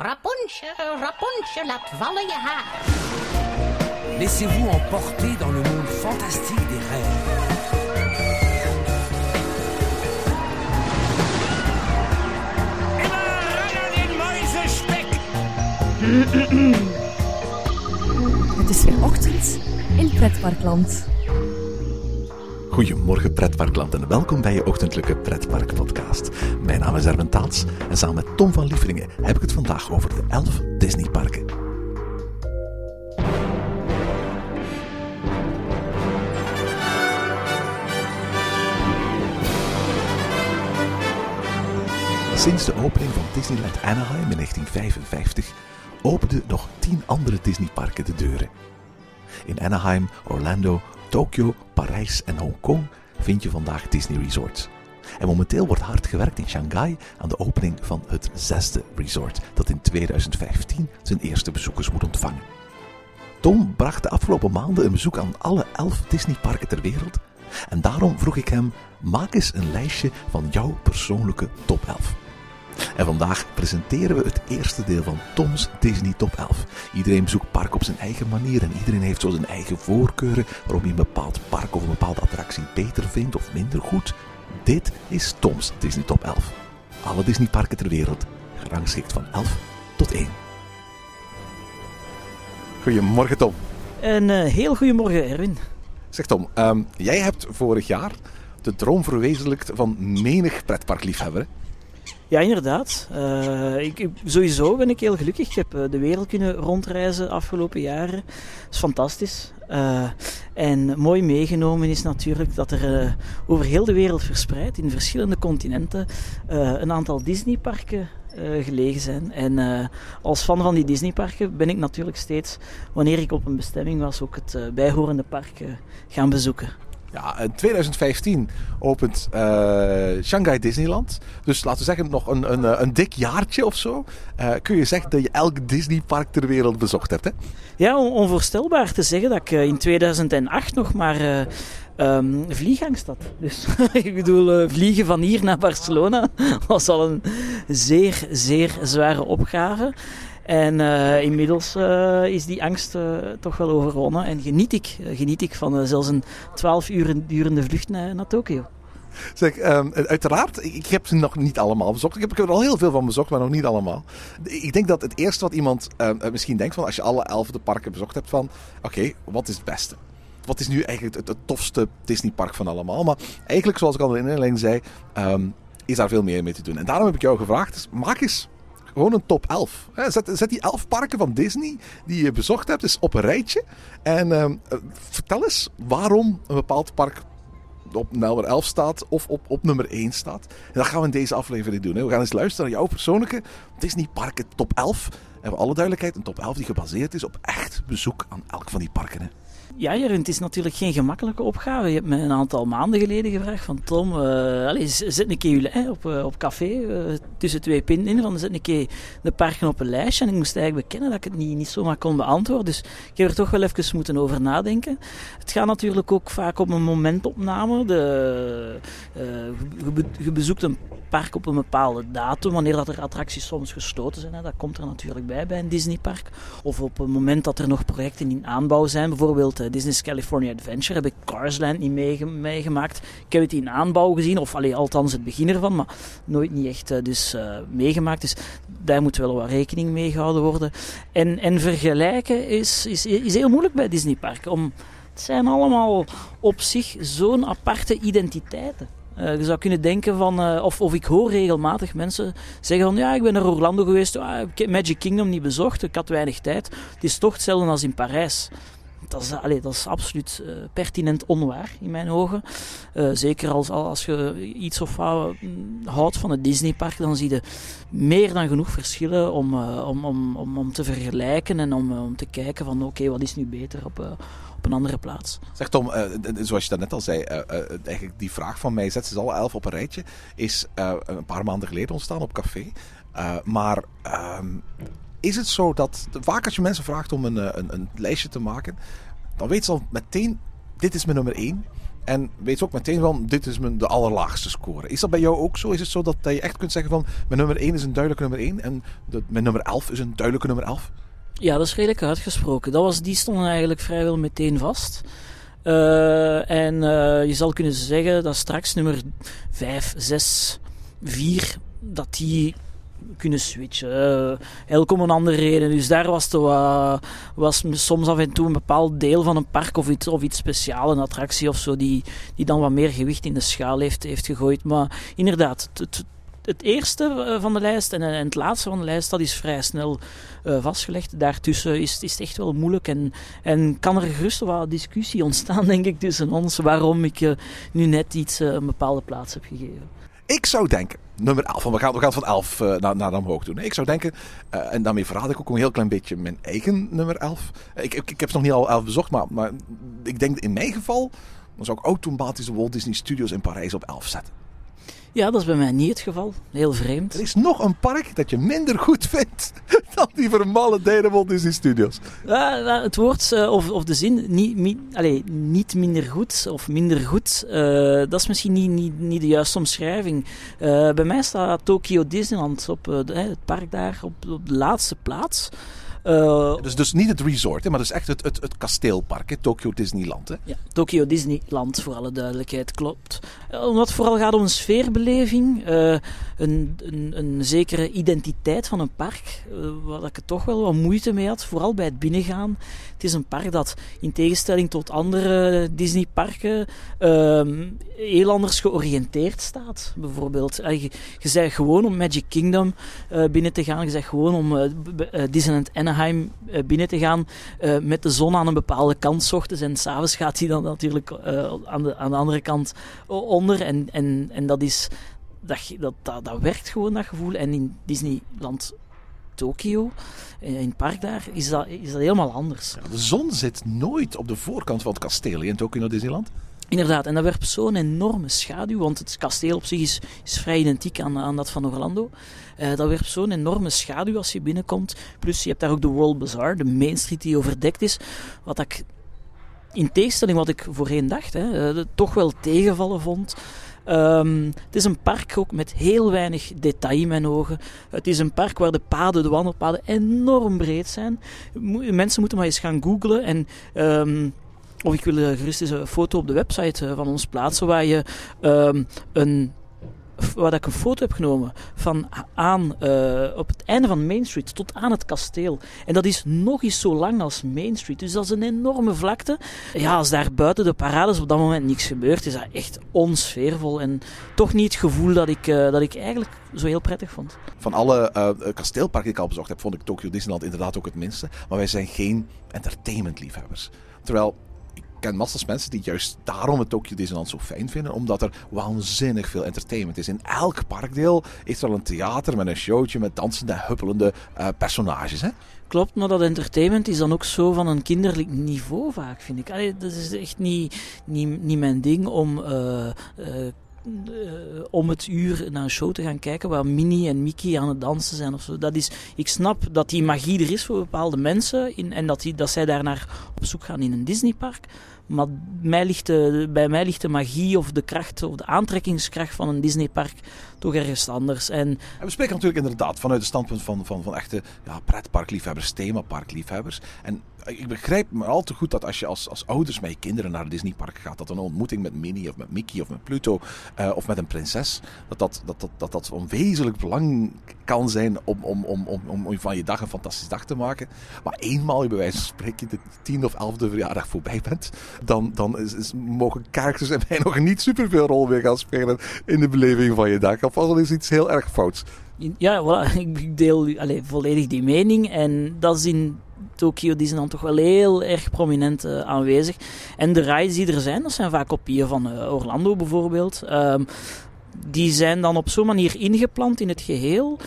Rapunzel, Rapunzel, laat vallen je haar. Laissez-vous emporter dans le monde fantastique des rêves. Het is weer ochtend in Pretparkland. Goedemorgen pretparkland en welkom bij je ochtendelijke pretpark podcast. Mijn naam is Erwin Taats en samen met Tom van Lieveringen heb ik het vandaag over de 11 Disneyparken. Sinds de opening van Disneyland Anaheim in 1955 openden nog 10 andere Disneyparken de deuren. In Anaheim, Orlando, Tokio, Parijs en Hongkong vind je vandaag Disney Resorts. En momenteel wordt hard gewerkt in Shanghai aan de opening van het zesde resort, dat in 2015 zijn eerste bezoekers moet ontvangen. Tom bracht de afgelopen maanden een bezoek aan alle 11 Disneyparken ter wereld. En daarom vroeg ik hem: maak eens een lijstje van jouw persoonlijke top 11. En vandaag presenteren we het eerste deel van Tom's Disney Top 11. Iedereen bezoekt park op zijn eigen manier en iedereen heeft zo zijn eigen voorkeuren waarom hij een bepaald park of een bepaalde attractie beter vindt of minder goed. Dit is Tom's Disney Top 11. Alle Disneyparken ter wereld, gerangschikt van 11 tot 1. Goedemorgen Tom. Een uh, heel goedemorgen, Erwin. Zeg Tom, um, jij hebt vorig jaar de droom verwezenlijkt van menig pretparkliefhebber. Ja, inderdaad. Uh, ik, sowieso ben ik heel gelukkig. Ik heb de wereld kunnen rondreizen de afgelopen jaren. Dat is fantastisch. Uh, en mooi meegenomen is natuurlijk dat er over heel de wereld verspreid, in verschillende continenten, een aantal Disneyparken gelegen zijn. En als fan van die Disneyparken ben ik natuurlijk steeds, wanneer ik op een bestemming was, ook het bijhorende park gaan bezoeken. Ja, in 2015 opent Shanghai Disneyland. Dus laten we zeggen, nog een, een, een dik jaartje of zo. Uh, kun je zeggen dat je elk Disneypark ter wereld bezocht hebt, hè? Ja, onvoorstelbaar te zeggen dat ik in 2008 nog maar um, vliegangst had. Dus ik bedoel, vliegen van hier naar Barcelona was al een zeer, zeer zware opgave. En uh, inmiddels uh, is die angst uh, toch wel overwonnen en geniet ik, geniet ik van zelfs een 12 uur durende vlucht naar, naar Tokio. Zeg, um, uiteraard, ik, heb ze nog niet allemaal bezocht. Ik heb, er al heel veel van bezocht, maar nog niet allemaal. Ik denk dat het eerste wat iemand misschien denkt van als je alle elf de parken bezocht hebt van oké, wat is het beste? Wat is nu eigenlijk het, het tofste Disneypark van allemaal? Maar eigenlijk, zoals ik al in de inleiding zei, um, is daar veel meer mee te doen. En daarom heb ik jou gevraagd, dus maak eens gewoon een top 11. Zet, die 11 parken van Disney die je bezocht hebt eens op een rijtje. En uh, vertel eens waarom een bepaald park op nummer 11 staat of op, op nummer 1 staat. En dat gaan we in deze aflevering doen. Hè. We gaan eens luisteren naar jouw persoonlijke Disney parken top 11. En voor alle duidelijkheid een top 11 die gebaseerd is op echt bezoek aan elk van die parken. Ja, Jeroen, het is natuurlijk geen gemakkelijke opgave. Je hebt me een aantal maanden geleden gevraagd van Tom, uh, allez, zet een keer jullie hè, op, uh, op café uh, tussen twee pinten in, van zet een keer de parken op een lijstje. En ik moest eigenlijk bekennen dat ik het niet, niet zomaar kon beantwoorden. Dus ik heb er toch wel even moeten over nadenken. Het gaat natuurlijk ook vaak om een momentopname. De, je, je bezoekt een park op een bepaalde datum, wanneer dat er attracties soms gesloten zijn. Hè, dat komt er natuurlijk bij bij een Disneypark. Of op een moment dat er nog projecten in aanbouw zijn, bijvoorbeeld Disney's California Adventure heb ik Carsland niet meegemaakt. Ik heb het in aanbouw gezien, of allee, althans het begin ervan, maar nooit niet echt uh, dus, uh, meegemaakt. Dus daar moet wel wat rekening mee gehouden worden. En, en vergelijken is, is, is heel moeilijk bij Disneyparken. Om, het zijn allemaal op zich zo'n aparte identiteiten. Je zou kunnen denken van, of, of ik hoor regelmatig mensen zeggen van ja, ik ben naar Orlando geweest, ah, ik heb Magic Kingdom niet bezocht, ik had weinig tijd. Het is toch hetzelfde als in Parijs. Dat is, dat is absoluut uh, pertinent onwaar in mijn ogen. Uh, zeker als, als je iets of wat houdt van het Disneypark, dan zie je meer dan genoeg verschillen om, uh, om, om, om, te vergelijken en om, om te kijken van oké, wat is nu beter op, op een andere plaats. Zeg Tom, zoals je daarnet al zei, eigenlijk die vraag van mij, zet ze al elf op een rijtje, is een paar maanden geleden ontstaan op café. maar um, is het zo dat vaak als je mensen vraagt om een, een, een lijstje te maken, dan weet ze al meteen, dit is mijn nummer 1. En weet ook meteen van, dit is mijn, de allerlaagste score. Is dat bij jou ook zo? Is het zo dat, dat je echt kunt zeggen van, mijn nummer 1 is een duidelijke nummer 1 en de, mijn nummer 11 is een duidelijke nummer 11? Ja, dat is redelijk uitgesproken. Dat was, die stonden eigenlijk vrijwel meteen vast. Uh, en uh, je zal kunnen zeggen dat straks nummer 5, 6, 4, dat die kunnen switchen. Uh, elk om een andere reden. Dus daar was, was soms af en toe een bepaald deel van een park of iets, of iets speciaals, een attractie of zo, die, die dan wat meer gewicht in de schaal heeft, heeft gegooid. Maar inderdaad, het, het eerste van de lijst en, het laatste van de lijst, dat is vrij snel uh, vastgelegd. Daartussen is, is het echt wel moeilijk en, en kan er gerust wat discussie ontstaan, denk ik, tussen ons, waarom ik nu net iets een bepaalde plaats heb gegeven. Ik zou denken, nummer 11, we gaan, we gaan van 11 uh, naar, naar omhoog doen. Ik zou denken, uh, en daarmee verraad ik ook een heel klein beetje mijn eigen nummer 11. Ik, ik, ik heb nog niet al 11 bezocht, maar, maar ik denk in mijn geval, dan zou ik automatisch de Walt Disney Studios in Parijs op 11 zetten. Ja, dat is bij mij niet het geval. Heel vreemd. Er is nog een park dat je minder goed vindt dan die vermaledijde Walt Disney Studios. Ja, het woord uh, of, of de zin niet, mi, allez, niet minder goed of minder goed, uh, dat is misschien niet, niet, niet de juiste omschrijving. Uh, bij mij staat Tokyo Disneyland op het park daar op, op de laatste plaats. Uh, dus, dus niet het resort, hè, maar dus echt het, het, het kasteelpark, hè, Tokyo Disneyland. Hè? Ja, Tokyo Disneyland, voor alle duidelijkheid, klopt. Uh, omdat het vooral gaat om een sfeerbeleving, uh, een, een, een, zekere identiteit van een park, waar ik er toch wel wat moeite mee had, vooral bij het binnengaan. Het is een park dat, in tegenstelling tot andere Disneyparken, ehm, heel anders georiënteerd staat. Bijvoorbeeld, je, je zei gewoon om Magic Kingdom binnen te gaan, je zegt gewoon om Disneyland Anaheim binnen te gaan uh, met de zon aan een bepaalde kant s ochtends en s'avonds gaat hij dan natuurlijk uh, aan, de, aan de andere kant onder en, en, en dat is dat, dat, dat, dat werkt gewoon dat gevoel en in Disneyland Tokio, in het park daar, is dat, is dat helemaal anders. Ja, de zon zit nooit op de voorkant van het kasteel in Tokio Disneyland. Inderdaad, en dat werpt zo'n enorme schaduw, want het kasteel op zich is, is vrij identiek aan, aan dat van Orlando. Uh, dat werpt zo'n enorme schaduw als je binnenkomt. Plus je hebt daar ook de World Bazaar, de Main Street die overdekt is. Wat ik, in tegenstelling wat ik voorheen dacht, hè, uh, toch wel tegenvallen vond. Um, het is een park ook met heel weinig detail in mijn ogen. Het is een park waar de paden, de wandelpaden enorm breed zijn. Mensen moeten maar eens gaan googlen en... Um, of ik wil gerust eens een foto op de website van ons plaatsen waar je um, een waar ik een foto heb genomen van aan uh, op het einde van Main Street tot aan het kasteel. En dat is nog eens zo lang als Main Street. Dus dat is een enorme vlakte. Ja, als daar buiten de parades op dat moment niks gebeurt, is dat echt onsfeervol. En toch niet het gevoel dat ik, uh, dat ik eigenlijk zo heel prettig vond. Van alle uh, kasteelparken die ik al bezocht heb, vond ik Tokyo Disneyland inderdaad ook het minste. Maar wij zijn geen entertainmentliefhebbers. Terwijl ken massas mensen die juist daarom het Tokyo Disneyland zo fijn vinden. Omdat er waanzinnig veel entertainment is. In elk parkdeel is er al een theater met een showtje met dansende, huppelende uh, personages. Hè? Klopt, maar dat entertainment is dan ook zo van een kinderlijk niveau vaak, vind ik. Dat is echt niet, niet, niet mijn ding om... Uh, uh, uh, om het uur naar een show te gaan kijken waar Minnie en Mickey aan het dansen zijn of zo. Dat is, ik snap dat die magie er is voor bepaalde mensen in, en dat, die, dat zij daar naar op zoek gaan in een Disneypark. Maar mij ligt bij mij ligt de magie of de kracht of de aantrekkingskracht van een Disneypark toch ergens anders. En, en we spreken natuurlijk inderdaad vanuit het standpunt van, van, van echte ja, pretparkliefhebbers, themaparkliefhebbers. En ik begrijp me al te goed dat als je als, als ouders met je kinderen naar een Disneypark gaat, dat een ontmoeting met Minnie of met Mickey of met Pluto uh, of met een prinses, dat dat, dat, dat, dat, dat van wezenlijk belang kan zijn om, om, om, om, om van je dag een fantastische dag te maken. Maar eenmaal je bij wijze van spreken de tiende of elfde verjaardag voorbij bent, dan, dan mogen karakters en mij nog niet superveel rol meer gaan spelen in de beleving van je dag. Of al is iets heel erg fouts. Ja, ik deel allez, volledig die mening. En dat is in Tokyo Disneyland toch wel heel erg prominent uh, aanwezig. En de rides die er zijn, dat zijn vaak kopieën van uh, Orlando bijvoorbeeld. Um, die zijn dan op zo'n manier ingeplant in het geheel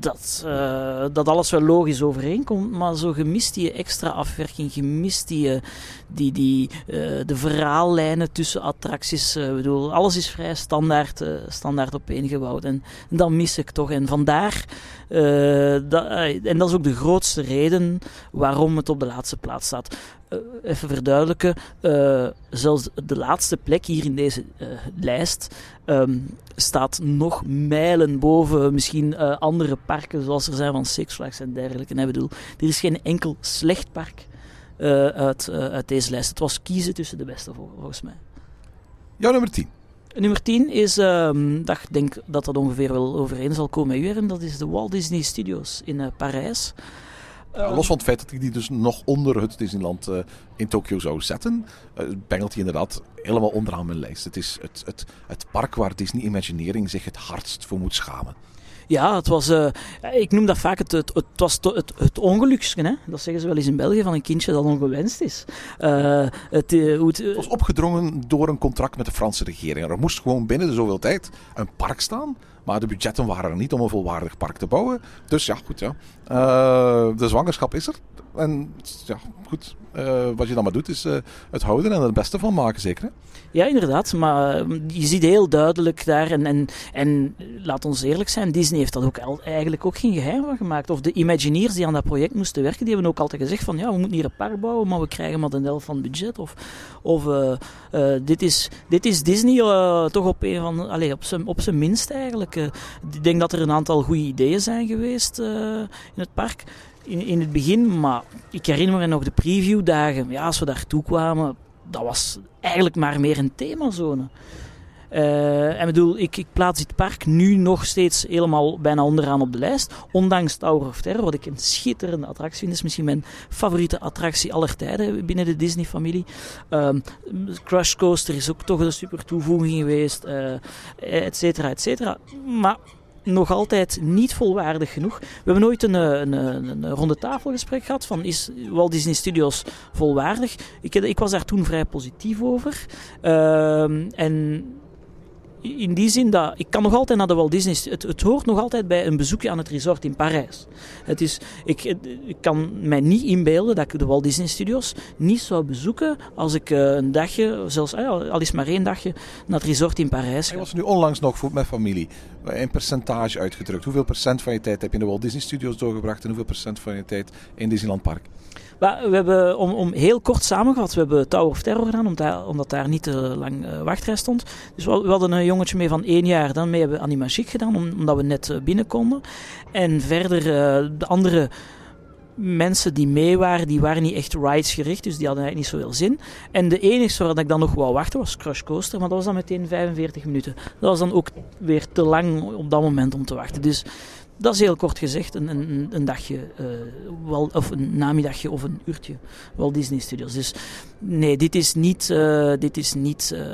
dat, uh, dat alles wel logisch overeenkomt, maar zo gemist die extra afwerking, gemist die, die, die uh, de verhaallijnen tussen attracties. Uh, bedoel, alles is vrij standaard, standaard opeengebouwd en, en dat mis ik toch. En vandaar, dat, en dat is ook de grootste reden waarom het op de laatste plaats staat. Eh, even verduidelijken, eh, zelfs de laatste plek hier in deze eh, lijst ehm, staat nog mijlen boven misschien andere parken zoals er zijn van Six Flags en dergelijke. En ik bedoel, er is geen enkel slecht park uit, uit deze lijst. Het was kiezen tussen de beste vol- volgens mij. Jouw nummer 10. Nummer 10 is, ehm, dat, ik denk dat dat ongeveer wel overeen zal komen met u, en dat is de Walt Disney Studios in Parijs. Los van het feit dat ik die dus nog onder het Disneyland eh, in Tokio zou zetten, eh, bengelt hij inderdaad helemaal onderaan mijn lijst. Het is het, het, het park waar Disney Imagineering zich het hardst voor moet schamen. Ja, het was, eh, ik noem dat vaak het, het, was het, het. Hè? Dat zeggen ze wel eens in België van een kindje dat ongewenst is. Eh, het, eh, het, was opgedrongen door een contract met de Franse regering. Er moest gewoon binnen de zoveel tijd een park staan. Maar de budgetten waren er niet om een volwaardig park te bouwen. Dus ja, goed ja. De zwangerschap is er. En ja, goed. Eh, wat je dan maar doet is eh, het houden en er het beste van maken, zeker. Hè? Ja, inderdaad. Maar eh, je ziet heel duidelijk daar. En, en, en laat ons eerlijk zijn, Disney heeft dat ook eigenlijk ook geen geheim van gemaakt. Of de Imagineers die aan dat project moesten werken, die hebben ook altijd gezegd van ja, we moeten hier een park bouwen, maar we krijgen maar de helft van het budget. Of, of eh, dit, is, dit is Disney toch op een van, allez, op zijn, op zijn minst eigenlijk. Ik denk dat er een aantal goede ideeën zijn geweest in het park. In, in het begin, maar ik herinner me nog de previewdagen. Ja, als we daartoe kwamen, dat was eigenlijk maar meer een themazone. Eh, en bedoel, ik, ik plaats dit park nu nog steeds helemaal bijna onderaan op de lijst. Ondanks Tower of Terror, wat ik een schitterende attractie vind. is misschien mijn favoriete attractie aller tijden binnen de Disney-familie. Ehm, Crush Coaster is ook toch een super toevoeging geweest, eh et cetera, et cetera. Maar nog altijd niet volwaardig genoeg. We hebben ooit een, eh, een, een, een ronde tafelgesprek gehad van is Walt Disney Studios volwaardig? Ik, ik was daar toen vrij positief over. Ehm, en in die zin dat ik kan nog altijd naar de Walt Disney. Het, het hoort nog altijd bij een bezoekje aan het resort in Parijs. Het is, ik, ik kan mij niet inbeelden dat ik de Walt Disney Studios niet zou bezoeken als ik eh, een dagje, zelfs eh, al is maar één dagje, naar het resort in Parijs Ik ga. was nu onlangs nog voor met familie. In percentage uitgedrukt. Hoeveel procent van je tijd heb je in de Walt Disney Studios doorgebracht en hoeveel procent van je tijd in Disneyland Park? We hebben, om, om heel kort samengevat, we hebben Tower of Terror gedaan, omdat, daar- omdat daar niet te lang eh, wachtrij stond. Dus we, hadden een jongetje mee van één jaar, dan hebben we Animagique gedaan, om- omdat we net eh, binnen konden. En verder, eh, de andere mensen die mee waren, die waren niet echt rides gericht, dus die hadden eigenlijk niet zoveel zin. En de enige waar ik dan nog wou wachten was Crush Coaster, maar dat was dan meteen 45 minuten. Dat was dan ook weer te lang op dat moment om te wachten. Dus dat is heel kort gezegd een, een, een dagje, eh, wel, of een namiddagje of een uurtje Walt Disney Studios. Dus nee, dit is niet, eh, dit is niet eh,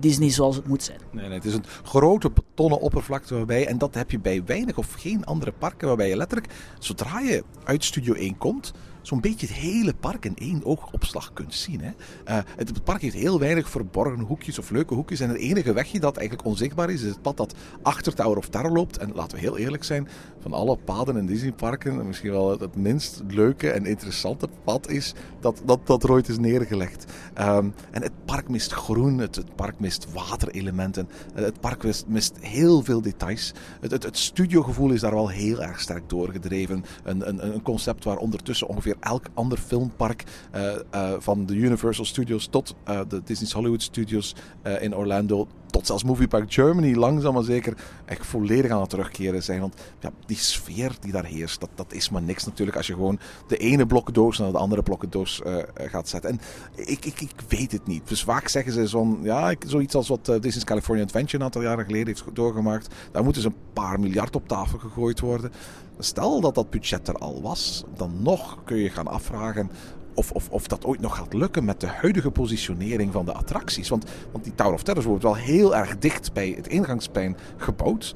Disney zoals het moet zijn. Nee, nee, het is een grote betonnen oppervlakte waarbij, en dat heb je bij weinig of geen andere parken, waarbij je letterlijk, zodra je uit Studio 1 komt, zo'n beetje het hele park in één oogopslag kunt zien. Hè. Eh, het, park heeft heel weinig verborgen hoekjes of leuke hoekjes. En het enige wegje dat eigenlijk onzichtbaar is, is het pad dat achter Tower of Terror loopt. En laten we heel eerlijk zijn, van alle paden in Disneyparken, misschien wel het, minst leuke en interessante pad is dat, dat, dat er is neergelegd. Ehm, en het park mist groen, het, park mist waterelementen, het park mist, mist heel veel details. Het, het, het studiogevoel is daar wel heel erg sterk doorgedreven. Een, een, een concept waar ondertussen ongeveer elk ander filmpark eh, eh, van de Universal Studios tot eh, de Disney's Hollywood Studios in Orlando, tot zelfs Movie Park Germany, langzaam maar zeker echt volledig aan het terugkeren zijn. Want ja, die sfeer die daar heerst, dat, dat is maar niks natuurlijk als je gewoon de ene blokkendoos naar de andere blokkendoos eh, gaat zetten. En ik, ik, ik weet het niet. Dus vaak zeggen ze zo'n, ja, zoiets als wat eh, Disney's California Adventure een aantal jaren geleden heeft doorgemaakt. Daar moeten ze een paar miljard op tafel gegooid worden. Stel dat dat budget er al was, dan nog kun je gaan afvragen of, of, of dat ooit nog gaat lukken met de huidige positionering van de attracties. Want, want die Tower of Terror wordt wel heel erg dicht bij het ingangsplein gebouwd.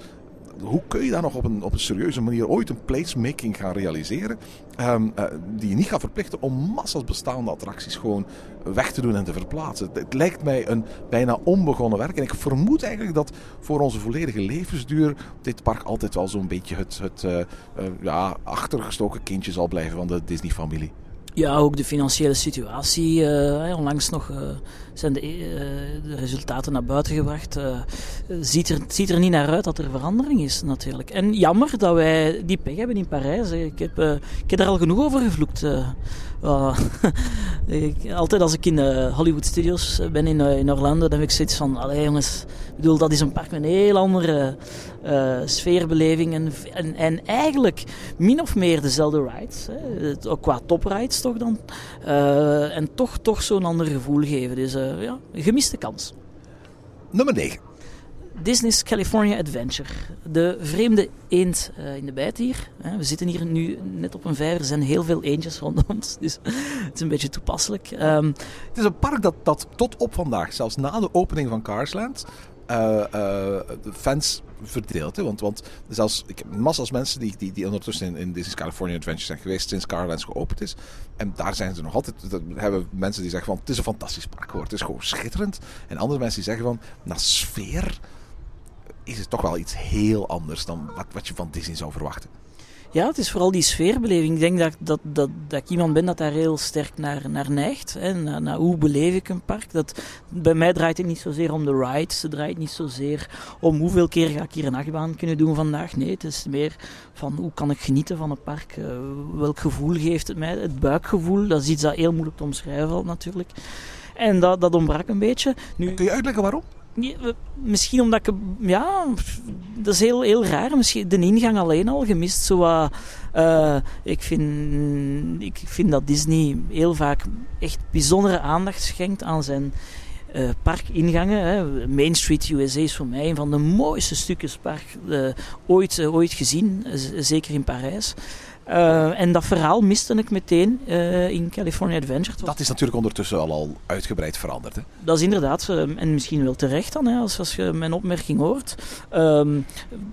Hoe kun je daar nog op een, op een serieuze manier ooit een placemaking gaan realiseren? ehm, eh, die je niet gaat verplichten om massas bestaande attracties gewoon weg te doen en te verplaatsen. Het, het lijkt mij een bijna onbegonnen werk. En ik vermoed eigenlijk dat voor onze volledige levensduur dit park altijd wel zo'n beetje het, het eh, eh, ja, achtergestoken kindje zal blijven van de Disney-familie. Ja, ook de financiële situatie. eh, onlangs nog eh, zijn de, eh, de resultaten naar buiten gebracht. Ziet, er, ziet er niet naar uit dat er verandering is, natuurlijk. En jammer dat wij die pech hebben in Parijs. Ik heb, ik heb er al genoeg over gevloekt. Eh, ik, altijd als ik in de Hollywood Studios ben in, uh, in Orlando, dan heb ik zoiets van, allee jongens, bedoel, dat is een park met een heel andere sfeerbeleving en, en, en, eigenlijk min of meer dezelfde rides. Hè. Ook qua toprides toch dan. En toch, toch zo'n ander gevoel geven. Dus ja, gemiste kans. Nummer 9. Disney's California Adventure. De vreemde eend uh, in de bijt hier. We zitten hier nu net op een vijver. Er zijn heel veel eendjes rondom ons. Dus het is een beetje toepasselijk. Um, het is een park dat, dat tot op vandaag, zelfs na de opening van Carsland, uh, de fans verdeeld. Hè? Want, want zelfs, ik heb massa's mensen die, die, die ondertussen in, in Disney's California Adventure zijn geweest sinds Carlands geopend is. En daar zijn ze nog altijd. Dat hebben mensen die zeggen van het is een fantastisch park geworden. Het is gewoon schitterend. En andere mensen die zeggen van na sfeer is het toch wel iets heel anders dan wat, wat je van Disney zou verwachten. Ja, het is vooral die sfeerbeleving. Ik denk dat, dat, dat, dat ik iemand ben dat daar heel sterk naar, naar neigt. Hè. Naar, naar hoe beleef ik een park. Dat, bij mij draait het niet zozeer om de rides. Het draait niet zozeer om hoeveel keer ga ik hier een achtbaan kunnen doen vandaag. Nee, het is meer van hoe kan ik genieten van een park. Uh, welk gevoel geeft het mij? Het buikgevoel, dat is iets dat heel moeilijk te omschrijven valt natuurlijk. En dat, dat ontbrak een beetje. Nu, Kun je uitleggen waarom? Misschien omdat ik... Ja, dat is heel, heel raar. Misschien de ingang alleen al gemist. Zo, uh, ik, vind, ik vind dat Disney heel vaak echt bijzondere aandacht schenkt aan zijn uh, parkingangen. Hè. Main Street USA is voor mij een van de mooiste stukjes park uh, ooit, ooit gezien. zeker in Parijs. Uh, en dat verhaal miste ik meteen uh, in California Adventure. Dat is natuurlijk ondertussen al, al uitgebreid veranderd. Hè? Dat is inderdaad, uh, en misschien wel terecht dan, hè, als, als je mijn opmerking hoort. Um,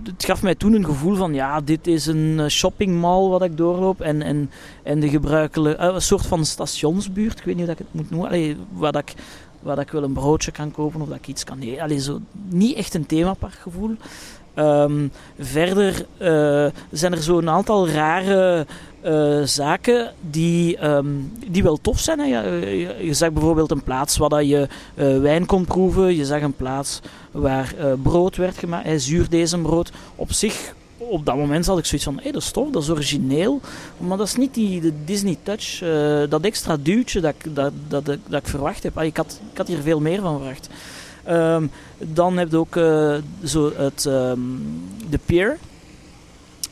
het gaf mij toen een gevoel van, ja, dit is een shoppingmall wat ik doorloop. En, en, en de gebruikelijke, een soort van stationsbuurt, ik weet niet hoe ik het moet noemen. Allee, wat ik waar dat ik wel een broodje kan kopen of dat ik iets kan eten. Allee, zo, niet echt een themaparkgevoel. Um, verder uh, zijn er zo'n aantal rare uh, zaken die, um, die wel tof zijn. Hè. Je, je, zag bijvoorbeeld een plaats waar je uh, wijn kon proeven. Je zag een plaats waar brood werd gemaakt, zuurdesembrood. Op zich, op dat moment had ik zoiets van, hey, dat is tof, dat is origineel. Maar dat is niet die de Disney touch, dat extra duwtje dat, dat, dat, dat, dat ik verwacht heb. Ah, ik, had, ik had hier veel meer van verwacht. Um, dan heb je ook uh, zo het, um, de peer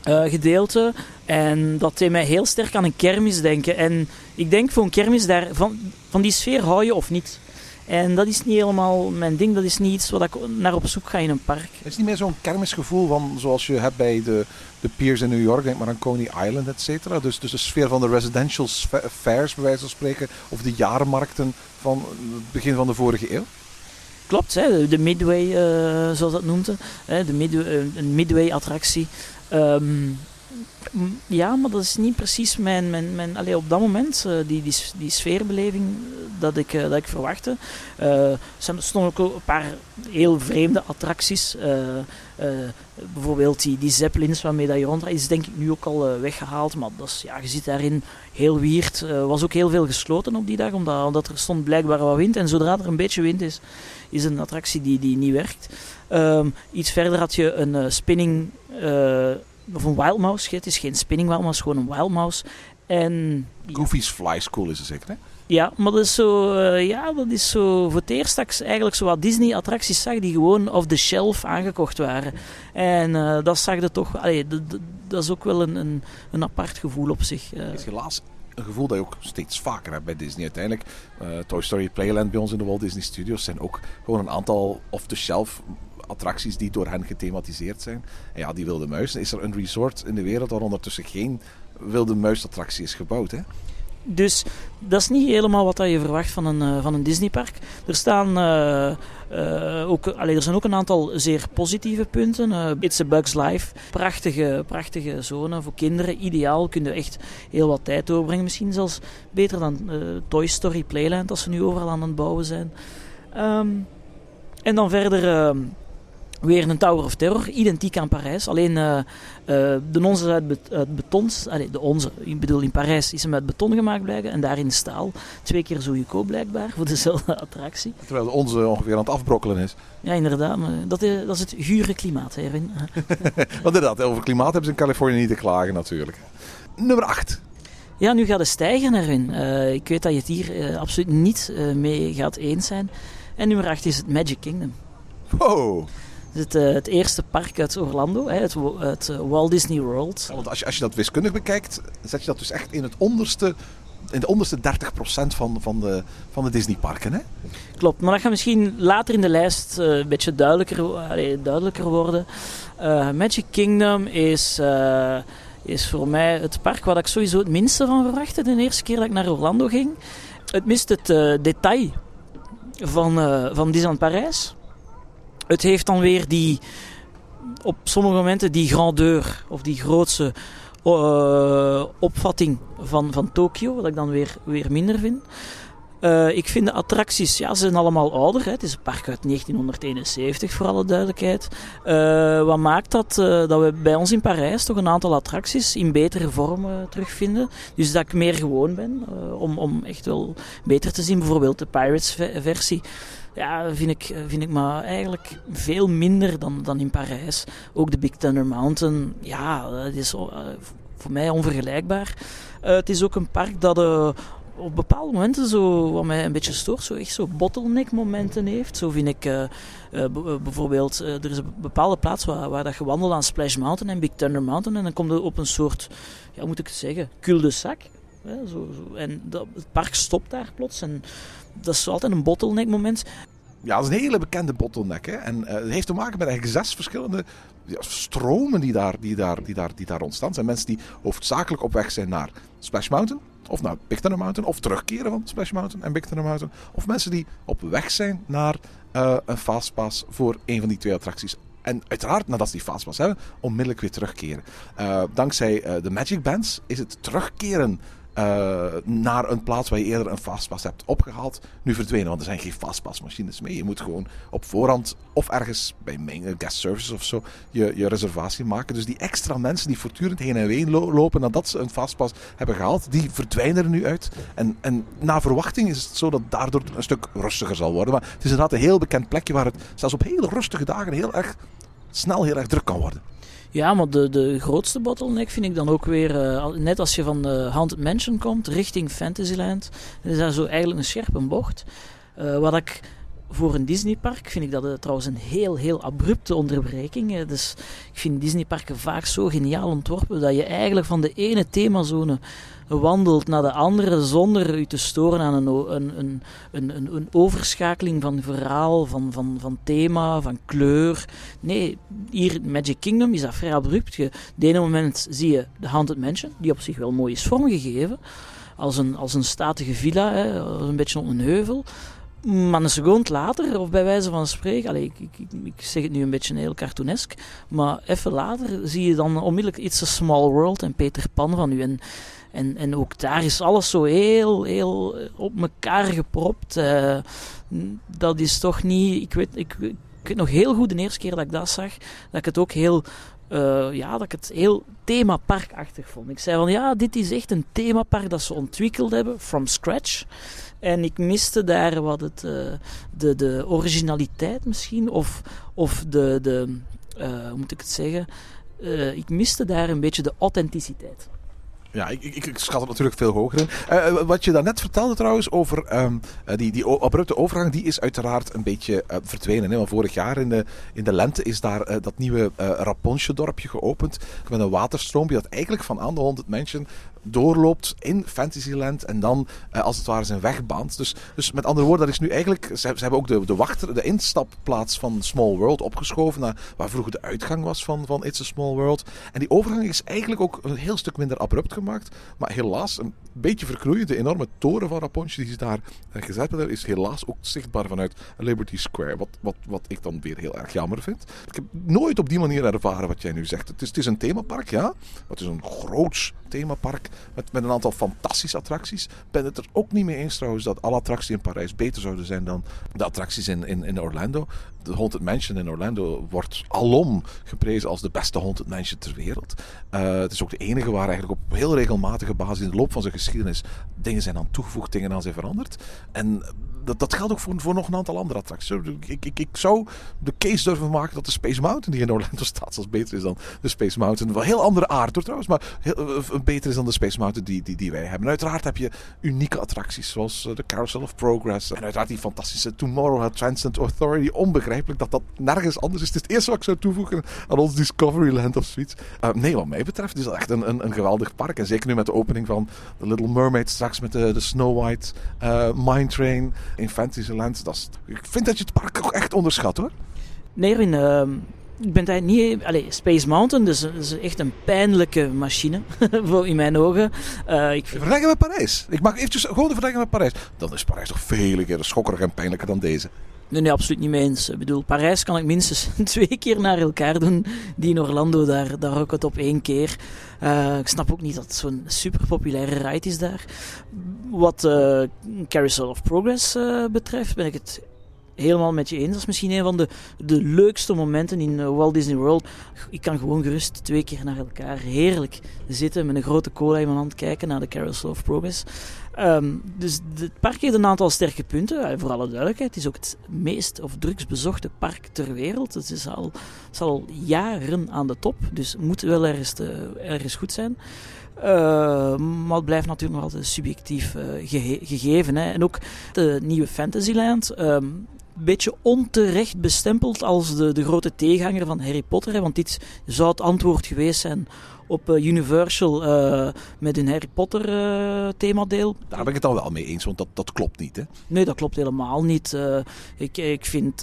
uh, gedeelte. En dat deed mij heel sterk aan een kermis denken. En ik denk voor een kermis, daar, van, van die sfeer hou je of niet. En dat is niet helemaal mijn ding. Dat is niet iets wat ik naar op zoek ga in een park. Het is niet meer zo'n kermisgevoel van zoals je hebt bij de, de piers in New York. Denk maar aan Coney Island, et cetera. Dus, dus de sfeer van de residential fairs, bij wijze van spreken. Of de jaarmarkten van het begin van de vorige eeuw. Klopt, hè, de Midway, uh, zoals dat noemde. Hè, de midway, uh, een Midway-attractie. Um, ja, maar dat is niet precies mijn... mijn, mijn allee, op dat moment, uh, die, die, die sfeerbeleving dat ik, dat ik verwachtte. er stonden ook een paar heel vreemde attracties. bijvoorbeeld die, die zeppelins waarmee dat je rondrijdt, is denk ik nu ook al weggehaald. Maar dat is, ja, je zit daarin heel weird. Er was ook heel veel gesloten op die dag, omdat, omdat er stond blijkbaar wat wind. En zodra er een beetje wind is, is een attractie die, die niet werkt. Um, iets verder had je een uh, spinning, uh, of een wild mouse. Het is geen spinning wild mouse, gewoon een wild mouse. En, Goofy's Fly School is het zeker, hè? Ja, maar dat is zo, uh, ja, dat is zo voor het eerst dat ik eigenlijk zo wat Disney-attracties zag die gewoon off the shelf aangekocht waren. En uh, dat zag je toch, allee, dat is ook wel een, een, een apart gevoel op zich. Uh. is helaas een gevoel dat je ook steeds vaker hebt bij Disney. Uiteindelijk, uh, Toy Story Playland bij ons in de Walt Disney Studios zijn ook gewoon een aantal off-the-shelf attracties die door hen gethematiseerd zijn. En ja, die wilde muis. Is er een resort in de wereld waar ondertussen geen wilde muisattractie is gebouwd, hè? Dus dat is niet helemaal wat je verwacht van een, uh, van een Disneypark. Er, staan, uh, uh, ook, er zijn ook een aantal zeer positieve punten. It's a Bugs Life. Prachtige, prachtige zone voor kinderen. Ideaal. Kun je echt heel wat tijd doorbrengen. Misschien zelfs beter dan Toy Story Playland, als ze nu overal aan het bouwen zijn. Um, en dan verder ehm, Weer een Tower of Terror, identiek aan Parijs. Alleen uh, uh, de onze is uit, bet uit beton. Allee, de onze, ik bedoel in Parijs is hem uit beton gemaakt blijken. En daar in staal. Twee keer zo goedkoop blijkbaar voor dezelfde attractie. Terwijl de onze ongeveer aan het afbrokkelen is. Ja, inderdaad. Maar dat, is, dat is het gure klimaat, hierin. Want inderdaad, over klimaat hebben ze in Californië niet te klagen natuurlijk. Nummer 8. Ja, nu gaat de stijger erin. Uh, ik weet dat je het hier uh, absoluut niet mee gaat eens zijn. En nummer 8 is het Magic Kingdom. Wow. Het, het eerste park uit Orlando, hè, het, het Walt Disney World. Ja, want als je, als je dat wiskundig bekijkt, zet je dat dus echt in het onderste in de onderste 30% van, van, de, van de Disneyparken. Hè? Klopt, maar dat gaat misschien later in de lijst uh, een beetje duidelijker, allee, duidelijker worden. Uh, Magic Kingdom is, uh, is voor mij het park waar ik sowieso het minste van verwachtte de eerste keer dat ik naar Orlando ging. Het mist het detail van, van Disneyland Parijs. Het heeft dan weer die, op sommige momenten die grandeur of die grootse uh, opvatting van, van Tokio, wat ik dan weer, weer minder vind. Uh, ik vind de attracties, ja, ze zijn allemaal ouder. Hè. Het is een park uit 1971, voor alle duidelijkheid. Uh, wat maakt dat, dat we bij ons in Parijs toch een aantal attracties in betere vorm terugvinden. Dus dat ik meer gewoon ben om, om echt wel beter te zien. Bijvoorbeeld de Pirates-versie ja, vind ik, vind ik maar eigenlijk veel minder dan, dan in Parijs. Ook de Big Thunder Mountain, ja, dat is uh, voor mij onvergelijkbaar. Uh, het is ook een park dat uh, op bepaalde momenten, zo, wat mij een beetje stoort, zo echt zo bottleneck momenten heeft. Zo vind ik bijvoorbeeld, er is een bepaalde plaats waar, waar dat je wandelt aan Splash Mountain en Big Thunder Mountain. En dan komt er op een soort, ja, moet ik het zeggen, cul-de-sac. Zo. En dat, het park stopt daar plots. En dat is altijd een bottleneck moment. Ja, dat is een hele bekende bottleneck. Hè? En uh, het heeft te maken met eigenlijk zes verschillende stromen die daar, die, daar, die, daar, die daar ontstaan. zijn mensen die hoofdzakelijk op weg zijn naar Splash Mountain. Of naar Big Thunder Mountain. Of terugkeren van Splash Mountain en Big Thunder Mountain. Of mensen die op weg zijn naar uh, een fastpass voor een van die twee attracties. En uiteraard, nadat ze die fastpass hebben, onmiddellijk weer terugkeren. Uh, dankzij de Magic Bands is het terugkeren uh, naar een plaats waar je eerder een fastpass hebt opgehaald, nu verdwenen. Want er zijn geen fastpassmachines meer. Je moet gewoon op voorhand of ergens bij guest services of zo je, je reservatie maken. Dus die extra mensen die voortdurend heen en weer lopen nadat ze een fastpass hebben gehaald, die verdwijnen er nu uit. En, en na verwachting is het zo dat daardoor een stuk rustiger zal worden. Maar het is inderdaad een heel bekend plekje waar het zelfs op hele rustige dagen heel erg snel heel erg druk kan worden. Ja, maar de, de grootste bottleneck vind ik dan ook weer, uh, net als je van de Haunted Mansion komt, richting Fantasyland. Is daar zo eigenlijk een scherpe bocht. Uh, wat ik voor een Disneypark vind ik dat uh, trouwens een heel, heel abrupte onderbreking. Dus ik vind Disneyparken vaak zo geniaal ontworpen dat je eigenlijk van de ene themazone wandelt naar de andere zonder u te storen aan een, een, een, een, een overschakeling van verhaal, van, van, van thema, van kleur. Nee, hier in Magic Kingdom is dat vrij abrupt. Je, de ene moment zie je de Haunted Mansion, die op zich wel mooi is vormgegeven, als een, als een statige villa, hè, een beetje op een heuvel. Maar een seconde later, of bij wijze van spreken, allez, ik, ik, ik, zeg het nu een beetje heel cartoonesk, maar even later zie je dan onmiddellijk iets a small world en Peter Pan van u. En en, en ook daar is alles zo heel, heel op elkaar gepropt. Uh, dat is toch niet. Ik weet, ik, ik weet nog heel goed de eerste keer dat ik dat zag, dat ik het ook heel. Uh, ja, dat ik het heel themaparkachtig vond. Ik zei van ja, dit is echt een themapark dat ze ontwikkeld hebben, from scratch. En ik miste daar wat het, uh, de, de originaliteit misschien, of, of de, de uh, hoe moet ik het zeggen, ik miste daar een beetje de authenticiteit. Ja, ik, ik, ik, schat het natuurlijk veel hoger in. Wat je daarnet vertelde trouwens over um, die, die abrupte overgang, die is uiteraard een beetje verdwenen. Hè? Want vorig jaar in de, in de lente is daar dat nieuwe Raponsje-dorpje geopend. Met een waterstroompje dat eigenlijk van aan de 100 mensen doorloopt in Fantasyland en dan uh, als het ware zijn wegbaant. Dus, dus met andere woorden, dat is nu eigenlijk. Ze, ze hebben ook de, de wachter, de instapplaats van Small World opgeschoven naar waar vroeger de uitgang was van, van It's a Small World. En die overgang is eigenlijk ook een heel stuk minder abrupt gemaakt. Maar helaas, een beetje verknoeien. De enorme toren van Rapunzel die ze daar uh, gezet hebben, is helaas ook zichtbaar vanuit Liberty Square. Wat, wat, wat ik dan weer heel erg jammer vind. Ik heb nooit op die manier ervaren wat jij nu zegt. Het is, het is een themapark, ja. Het is een groots themapark met, met een aantal fantastische attracties. Ik ben het er ook niet mee eens trouwens dat alle attracties in Parijs beter zouden zijn dan de attracties in, in, in Orlando. De Haunted Mansion in Orlando wordt alom geprezen als de beste Haunted Mansion ter wereld. Uh, het is ook de enige waar eigenlijk op heel regelmatige basis in de loop van zijn geschiedenis dingen zijn aan toegevoegd, dingen aan zijn veranderd. En dat, dat geldt ook voor, voor nog een aantal andere attracties. Ik, ik, ik zou de case durven maken dat de Space Mountain die in Orlando staat, zelfs beter is dan de Space Mountain. Wel heel andere aard trouwens, maar heel, uh, beter is dan de Space Mountain die, die, die wij hebben. En uiteraard heb je unieke attracties zoals de Carousel of Progress. En uiteraard die fantastische Tomorrowland Transcend Authority. Onbegrijpelijk dat dat nergens anders is. Het is het eerste wat ik zou toevoegen aan ons Discoveryland of zoiets. Uh, nee, wat mij betreft is dat echt een, een, een, geweldig park. En zeker nu met de opening van The Little Mermaid straks met de, de Snow White, Mine Train in Fantasyland. Dat ik vind dat je het park ook echt onderschat hoor. Nee, Erin, uh, ik ben daar niet... Allez, Space Mountain, dus, dat is echt een pijnlijke machine, in mijn ogen. Uh, ik vind... Vergelijken met Parijs. Ik mag eventjes gewoon de vergelijking met Parijs. Dan is Parijs toch vele keren schokkeriger en pijnlijker dan deze. Nee, nee, absoluut niet mee eens. Ik bedoel, Parijs kan ik minstens twee keer naar elkaar doen. Die in Orlando, daar, daar ook het op één keer. Uh, ik snap ook niet dat het zo'n super populaire ride is daar. Wat uh, Carousel of Progress uh, betreft, ben ik het helemaal met je eens. Dat is misschien een van de, de leukste momenten in Walt Disney World. Ik kan gewoon gerust twee keer naar elkaar heerlijk zitten met een grote cola in mijn hand kijken naar de Carousel of Progress. Um, dus het park heeft een aantal sterke punten. Voor alle duidelijkheid, het is ook het meest of drukst bezochte park ter wereld. Het is al, al jaren aan de top, dus moet wel ergens, ergens goed zijn. Uh, maar het blijft natuurlijk nog altijd subjectief gege gegeven. Hè. En ook de nieuwe Fantasyland. Um, beetje onterecht bestempeld als de, de grote tegenhanger van Harry Potter. Hè, want dit zou het antwoord geweest zijn op uh, Universal uh, met een Harry Potter uh, themadeel. Daar ben ik het dan wel mee eens, want dat, dat klopt niet. Hè? Nee, dat klopt helemaal niet. ik, ik vind,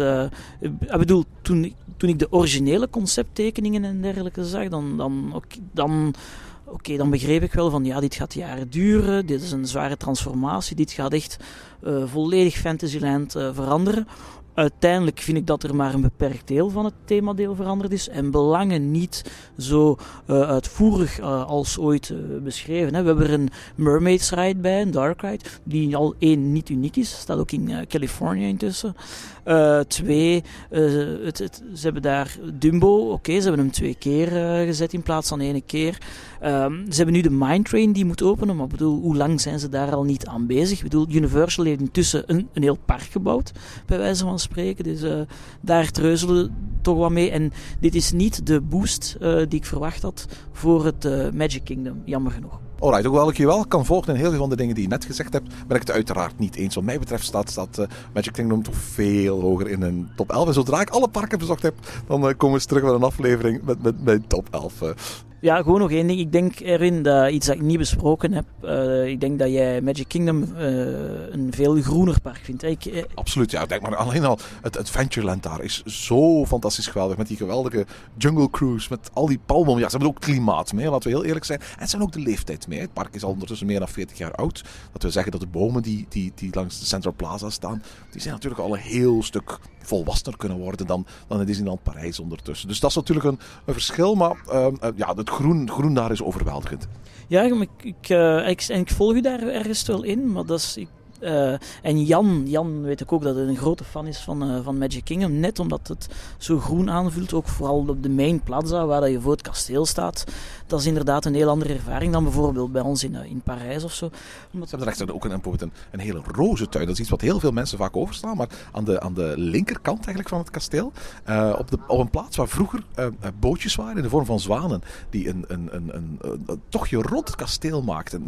ik bedoel, toen, toen ik de originele concepttekeningen en dergelijke zag, dan, dan, okay, dan oké, dan begreep ik wel van ja, dit gaat jaren duren, dit is een zware transformatie, dit gaat echt uh, volledig Fantasyland uh, veranderen. Uiteindelijk vind ik dat er maar een beperkt deel van het themadeel veranderd is en belangen niet zo uh, uitvoerig als ooit beschreven. Hè. We hebben er een Mermaids Ride bij, een Dark Ride, die al één niet uniek is, staat ook in Californië intussen. Twee, het, het, ze hebben daar Dumbo, oké, ze hebben hem twee keer gezet in plaats van één keer. Um, ze hebben nu de Mine Train die moet openen, maar bedoel, hoe lang zijn ze daar al niet aan bezig? Ik bedoel, Universal heeft intussen een, een heel park gebouwd, bij wijze van spreken. Dus daar treuzelen toch wat mee. En dit is niet de boost die ik verwacht had voor het Magic Kingdom, jammer genoeg. Alright, hoewel ik je wel kan volgen in heel veel van de dingen die je net gezegd hebt, ben ik het uiteraard niet eens. Wat mij betreft staat, staat uh, Magic Kingdom toch veel hoger in een top 11. En zodra ik alle parken bezocht heb, dan uh, komen we terug met een aflevering met, met mijn top 11. Uh. Ja, gewoon nog één ding. Ik denk erin dat iets dat ik niet besproken heb. Uh, ik denk dat jij Magic Kingdom uh, een veel groener park vindt. Ik, uh... Absoluut, ja. Denk maar alleen al het Adventureland daar is zo fantastisch geweldig. Met die geweldige Jungle Cruise, met al die palmbomen. Ja, ze hebben ook klimaat mee, laten we heel eerlijk zijn. En ze hebben ook de leeftijd mee. Het park is al ondertussen meer dan 40 jaar oud. Dat wil zeggen dat de bomen die, die, die langs de Central Plaza staan, die zijn natuurlijk al een heel stuk volwassener kunnen worden dan, dan in Disneyland Parijs ondertussen. Dus dat is natuurlijk een, een verschil, maar uh, ja, het groen, groen daar is overweldigend. Ja, ik, ik, uh, ik, ik volg u daar ergens wel in, maar dat is... Uh, en Jan, Jan weet ik ook dat hij een grote fan is van, uh, van Magic Kingdom. Net omdat het zo groen aanvoelt. Ook vooral op de main plaza waar dat je voor het kasteel staat. Dat is inderdaad een heel andere ervaring dan bijvoorbeeld bij ons in, in Parijs of zo. Omdat... Ze hebben er echt ook een, een, een hele roze tuin. Dat is iets wat heel veel mensen vaak overslaan. Maar aan de, aan de linkerkant eigenlijk van het kasteel. Op, de, op een plaats waar vroeger bootjes waren in de vorm van zwanen. Die een, een, een, een, een tochtje rond het kasteel maakten.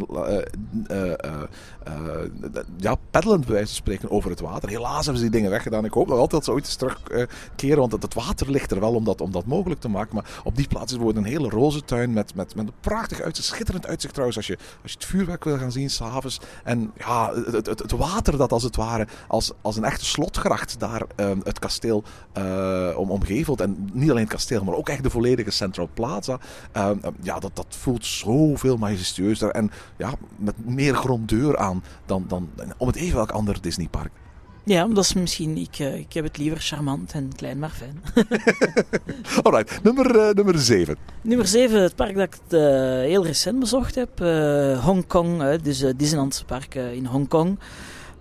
ja, peddelend bij wijze van spreken over het water. Helaas hebben ze die dingen weggedaan. Ik hoop nog altijd dat ze ooit eens terugkeren. want het water ligt er wel om dat, om dat mogelijk te maken. Maar op die plaats is een hele roze tuin met, met, met een prachtig uitzicht. Schitterend uitzicht trouwens als je, als je het vuurwerk wil gaan zien s'avonds. En ja, het, het, water dat als het ware als, als een echte slotgracht daar um, het kasteel uh, om, omgevelt. En niet alleen het kasteel, maar ook echt de volledige Central Plaza. Um, ja, dat, dat voelt zoveel majestueuzer. En ja, met meer grondeur aan dan, dan om het even welk ander Disneypark. Ja, dat is misschien. Ik, uh, ik heb het liever charmant en klein maar fijn. Alright, nummer, uh, nummer 7. Nummer 7, het park dat ik uh, heel recent bezocht heb. Hongkong, dus Disneyland Park in Hongkong.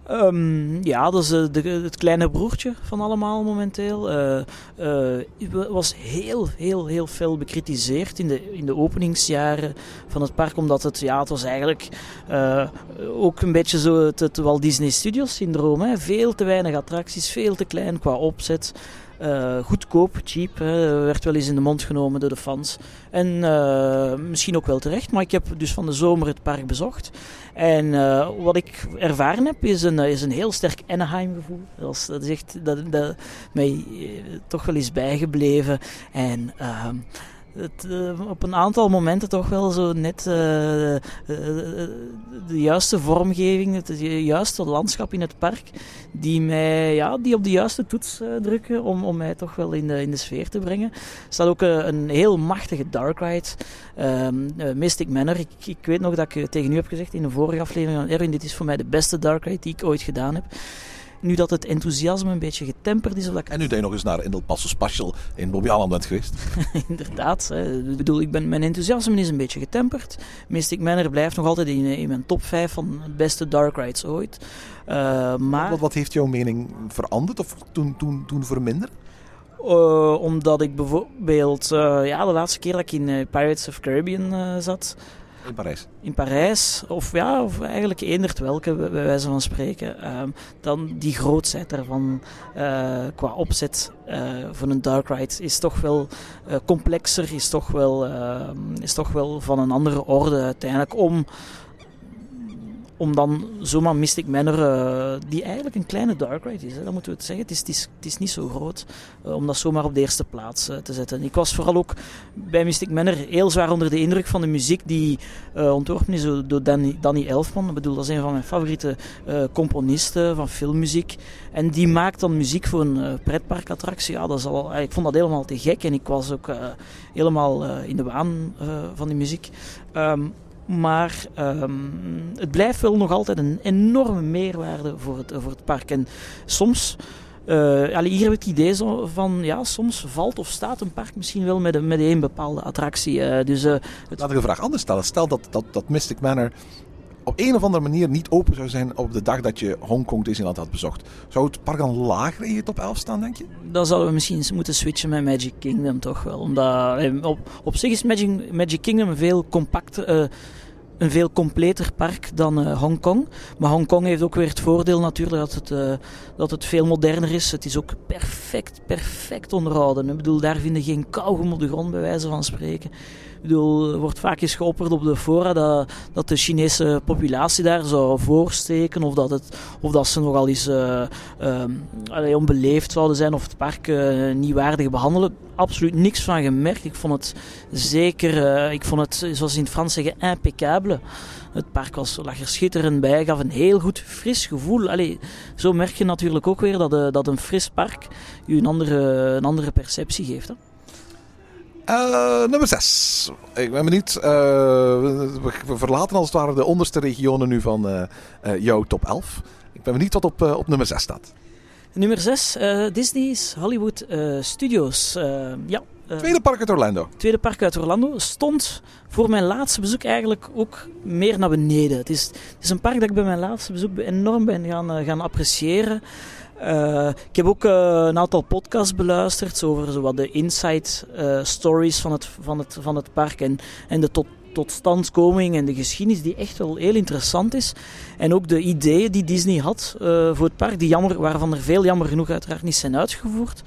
Ehm, ja, dat is eh, de, het kleine broertje van allemaal momenteel. Eh, was heel, heel, heel veel bekritiseerd in de, in de openingsjaren van het park. Omdat het, ja, het was eigenlijk ook een beetje zo het, het Walt Disney Studios syndroom. Hè. Veel te weinig attracties, veel te klein qua opzet. Eh, goedkoop, cheap, hè, werd wel eens in de mond genomen door de fans. En eh, misschien ook wel terecht, maar ik heb dus van de zomer het park bezocht. En eh, wat ik ervaren heb, is een, is een heel sterk Anaheim-gevoel. Dat is, dat is echt dat, dat mij eh, toch wel is bijgebleven. En ehm, het, eh, op een aantal momenten toch wel zo net eh, eh, de juiste vormgeving, het juiste landschap in het park, die mij ja, die op de juiste toets drukken om, om mij toch wel in de, in de sfeer te brengen. Er staat ook een heel machtige dark ride, eh, Mystic Manor. Ik, ik weet nog dat ik tegen u heb gezegd in de vorige aflevering van Erwin, dit is voor mij de beste dark ride die ik ooit gedaan heb. Nu dat het enthousiasme een beetje getemperd is, of dat ik En nu dat je nog eens naar in het Passo Special in Bobby Allen bent geweest. Inderdaad. Hè. Ik bedoel, ik ben, mijn enthousiasme is een beetje getemperd. Mystic Manor blijft nog altijd in, in mijn top 5 van de beste dark rides ooit. Uh, maar Wat, wat heeft jouw mening veranderd of toen, toen, toen verminderd? uh, omdat ik bijvoorbeeld uh, ja, de laatste keer dat ik in uh, Pirates of Caribbean uh, zat, In Parijs. in Parijs, of ja, of eigenlijk eendert welke, bij wijze van spreken, um, dan die grootheid daarvan uh, qua opzet uh, van een dark ride is toch wel uh, complexer, is toch wel, uh, is toch wel van een andere orde uiteindelijk om om dan zomaar Mystic Manor, uh, die eigenlijk een kleine dark ride is, dat moeten we het zeggen. Het is, het is, het is niet zo groot, uh, om dat zomaar op de eerste plaats uh, te zetten. Ik was vooral ook bij Mystic Manor heel zwaar onder de indruk van de muziek die ontworpen is door Danny, Danny Elfman. Ik bedoel, dat is een van mijn favoriete componisten van filmmuziek. En die maakt dan muziek voor een pretparkattractie. Ja, dat is al, ik vond dat helemaal te gek en ik was ook helemaal in de waan van die muziek. Um, maar um, het blijft wel nog altijd een enorme meerwaarde voor het, voor het park. En soms, allee, hier heb ik het idee van, ja, soms valt of staat een park misschien wel met, een, met een bepaalde attractie. Uh, dus, uh, het... Laat ik de vraag anders stellen. Stel dat, dat, dat Mystic Manor op een of andere manier niet open zou zijn op de dag dat je Hongkong Disneyland had bezocht. Zou het park dan lager in je top 11 staan, denk je? Dan zouden we misschien moeten switchen met Magic Kingdom toch wel. Omdat op, op zich is Magic, Magic Kingdom een veel compacter... Uh, een veel completer park dan uh, Hongkong. Maar Hongkong heeft ook weer het voordeel natuurlijk dat het, dat het veel moderner is. Het is ook perfect, perfect onderhouden. Ik bedoel, daar vinden geen kauwgom op de grond bij wijze van spreken. Er wordt vaak eens geopperd op de fora dat, dat de Chinese populatie daar zou voorsteken. Of dat, het, of dat ze nogal eens uh, uh, onbeleefd zouden zijn of het park uh, niet waardig behandelen. Absoluut niks van gemerkt. Ik vond het zeker, uh, ik vond het, zoals in het Frans zeggen, impeccable. Het park was, lag er schitterend bij, gaf een heel goed fris gevoel. Allee, zo merk je natuurlijk ook weer dat, dat een fris park je een andere, een andere perceptie geeft. Hè? Uh, nummer 6. Ik ben benieuwd. Uh, we, we, verlaten als het ware de onderste regionen nu van uh, jouw top 11. Ik ben benieuwd wat op, op nummer 6 staat. Nummer 6, Disney's Hollywood Studios. ja, tweede park uit Orlando. Tweede park uit Orlando. Stond voor mijn laatste bezoek eigenlijk ook meer naar beneden. Het is, het is een park dat ik bij mijn laatste bezoek enorm ben gaan, gaan appreciëren. Uh, ik heb ook uh, een aantal podcasts beluisterd over zo wat de inside uh, stories van het, van, het, van het park en, en de tot, totstandkoming en de geschiedenis die echt wel heel interessant is. En ook de ideeën die Disney had voor het park, die jammer, waarvan er veel jammer genoeg uiteraard niet zijn uitgevoerd.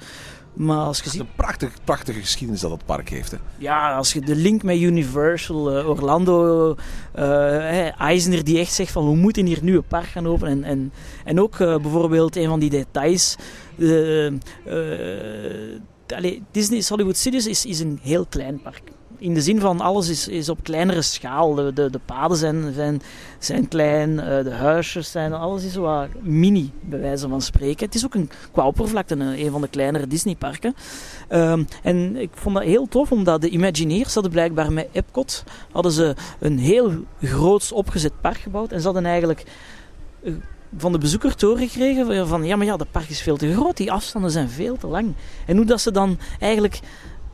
Maar als je ziet... Het is een prachtige, prachtige geschiedenis dat het park heeft. Hè? Ja, als je de link met Universal, uh, Orlando, uh, Eisner die echt zegt van we moeten hier nu een park gaan openen. En, en, en ook uh, bijvoorbeeld een van die details. Allee, Disney's Hollywood Studios is, is een heel klein park in de zin van alles is, is op kleinere schaal. De, de, de paden zijn, zijn, zijn klein, uh, de huisjes zijn, alles is wat mini, bij wijze van spreken. Het is ook een, qua oppervlakte een, van de kleinere Disneyparken. Um, en ik vond dat heel tof, omdat de Imagineers hadden blijkbaar met Epcot hadden ze een heel groots opgezet park gebouwd. En ze hadden eigenlijk... Uh, van de bezoeker doorgekregen van ja, maar ja, dat park is veel te groot, die afstanden zijn veel te lang. En hoe dat ze dan eigenlijk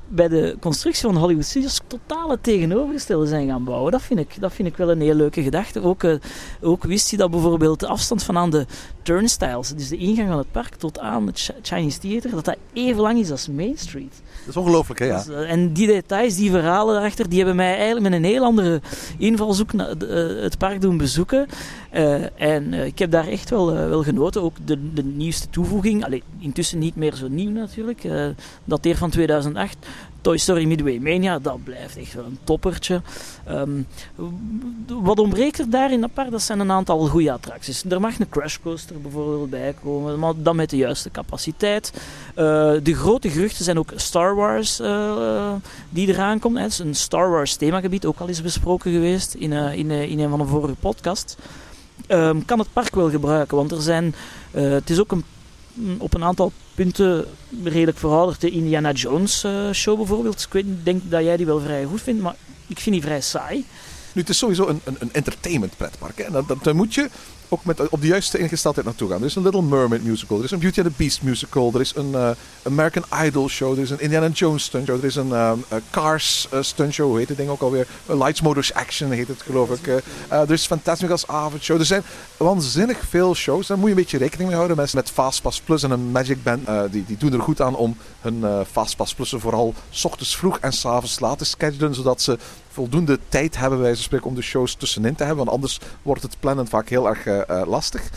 bij de constructie van Hollywood Studios totaal het tegenovergestelde zijn gaan bouwen. Dat vind ik, dat vind ik wel een heel leuke gedachte. Ook, uh, ook wist hij dat bijvoorbeeld de afstand van aan de turnstiles, dus de ingang van het park tot aan het Chinese Theater, dat dat even lang is als Main Street. Dat is ongelooflijk, hè? Ja. Dus, uh, en die details, die verhalen daarachter, die hebben mij eigenlijk met een heel andere invalshoek naar uh, het park doen bezoeken. en ik heb daar echt wel, wel genoten. Ook de, de nieuwste toevoeging, Allee, intussen niet meer zo nieuw natuurlijk, dat dateert van 2008. Toy Story Midway Mania, dat blijft echt wel een toppertje. Um, wat ontbreekt er daar in dat park? Dat zijn een aantal goede attracties. Er mag een Crash Coaster bijvoorbeeld bij komen, maar dan met de juiste capaciteit. Uh, de grote geruchten zijn ook Star Wars uh, die eraan komt. Het is een Star Wars themagebied, ook al is besproken geweest in, uh, in, in een van de vorige podcasts. Um, kan het park wel gebruiken, want er zijn, het is ook een op een aantal punten redelijk verouderd. De Indiana Jones uh, show bijvoorbeeld. Ik denk dat jij die wel vrij goed vindt, maar ik vind die vrij saai. Nu, het is sowieso een, een, een entertainment pretpark. Hè? En dan, dan moet je ook met, op de juiste ingesteldheid naartoe gaan. Er is een Little Mermaid musical, er is een Beauty and the Beast musical, er is een uh, American Idol show, er is een Indiana Jones stunt show, er is een uh, Cars stunt show, hoe heet het ding ook alweer? Lights Motors Action heet het geloof ik. er is Fantasmic als avondshow. Er zijn waanzinnig veel shows, daar moet je een beetje rekening mee houden. Mensen met Fastpass Plus en een Magic Band, die, die doen er goed aan om hun Fastpass Plussen vooral s ochtends vroeg en s avonds laat te schedulen, zodat ze voldoende tijd hebben, wij spreken, om de shows tussenin te hebben. Want anders wordt het plannen vaak heel erg uh, lastig.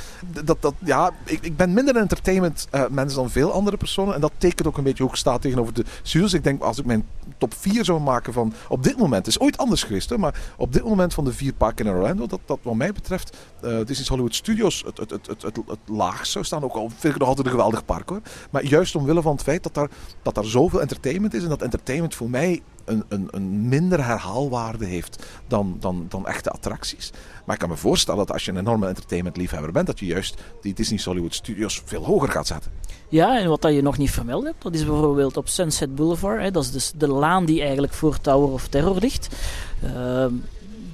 Dat, dat, ja, ik, ik ben minder een entertainment uh, mens dan veel andere personen. En dat tekent ook een beetje hoe ik sta tegenover de studios. Ik denk, als ik mijn top 4 zou maken van op dit moment, het is ooit anders geweest, maar op dit moment van de vier parken in Orlando, dat, dat wat mij betreft, uh, Disney's Hollywood Studios het, het, het, het, het, zou staan. Ook al vind ik nog altijd een geweldig park hoor. Maar juist omwille van het feit dat daar, dat daar zoveel entertainment is en dat entertainment voor mij een, een, een minder herhaalwaarde heeft dan, dan, dan echte attracties. Maar ik kan me voorstellen dat als je een enorme entertainment-liefhebber bent, dat je juist die Disney Hollywood Studios veel hoger gaat zetten. Ja, en wat dat je nog niet vermeld hebt, dat is bijvoorbeeld op Sunset Boulevard. Hè, dat is dus de laan die eigenlijk voor Tower of Terror ligt. Uh,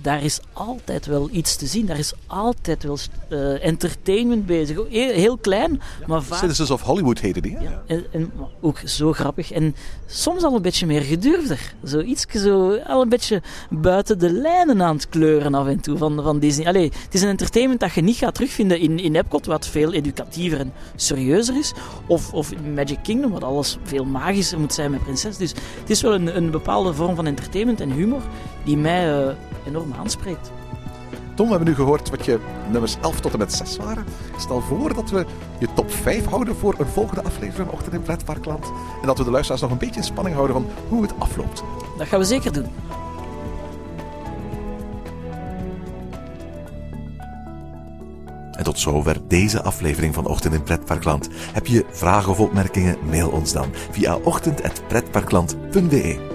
daar is altijd wel iets te zien. Daar is altijd wel uh, entertainment bezig. Heel, heel klein, maar vaak... Citizens of Hollywood heette die. Ja, en, en, ook zo grappig. En soms al een beetje meer gedurfder. Zo iets zo, al een beetje buiten de lijnen aan het kleuren af en toe van, van Disney. Allee, het is een entertainment dat je niet gaat terugvinden in, in Epcot, wat veel educatiever en serieuzer is. Of, of in Magic Kingdom, wat alles veel magischer moet zijn met prinses. Dus het is wel een, een bepaalde vorm van entertainment en humor die mij uh, enorm aanspreekt. Tom, we hebben nu gehoord wat je nummers 11 tot en met 6 waren. Stel voor dat we je top 5 houden voor een volgende aflevering van Ochtend in Pretparkland. En dat we de luisteraars nog een beetje in spanning houden van hoe het afloopt. Dat gaan we zeker doen. En tot zover deze aflevering van Ochtend in Pretparkland. Heb je vragen of opmerkingen? Mail ons dan via ochtend.pretparkland.be.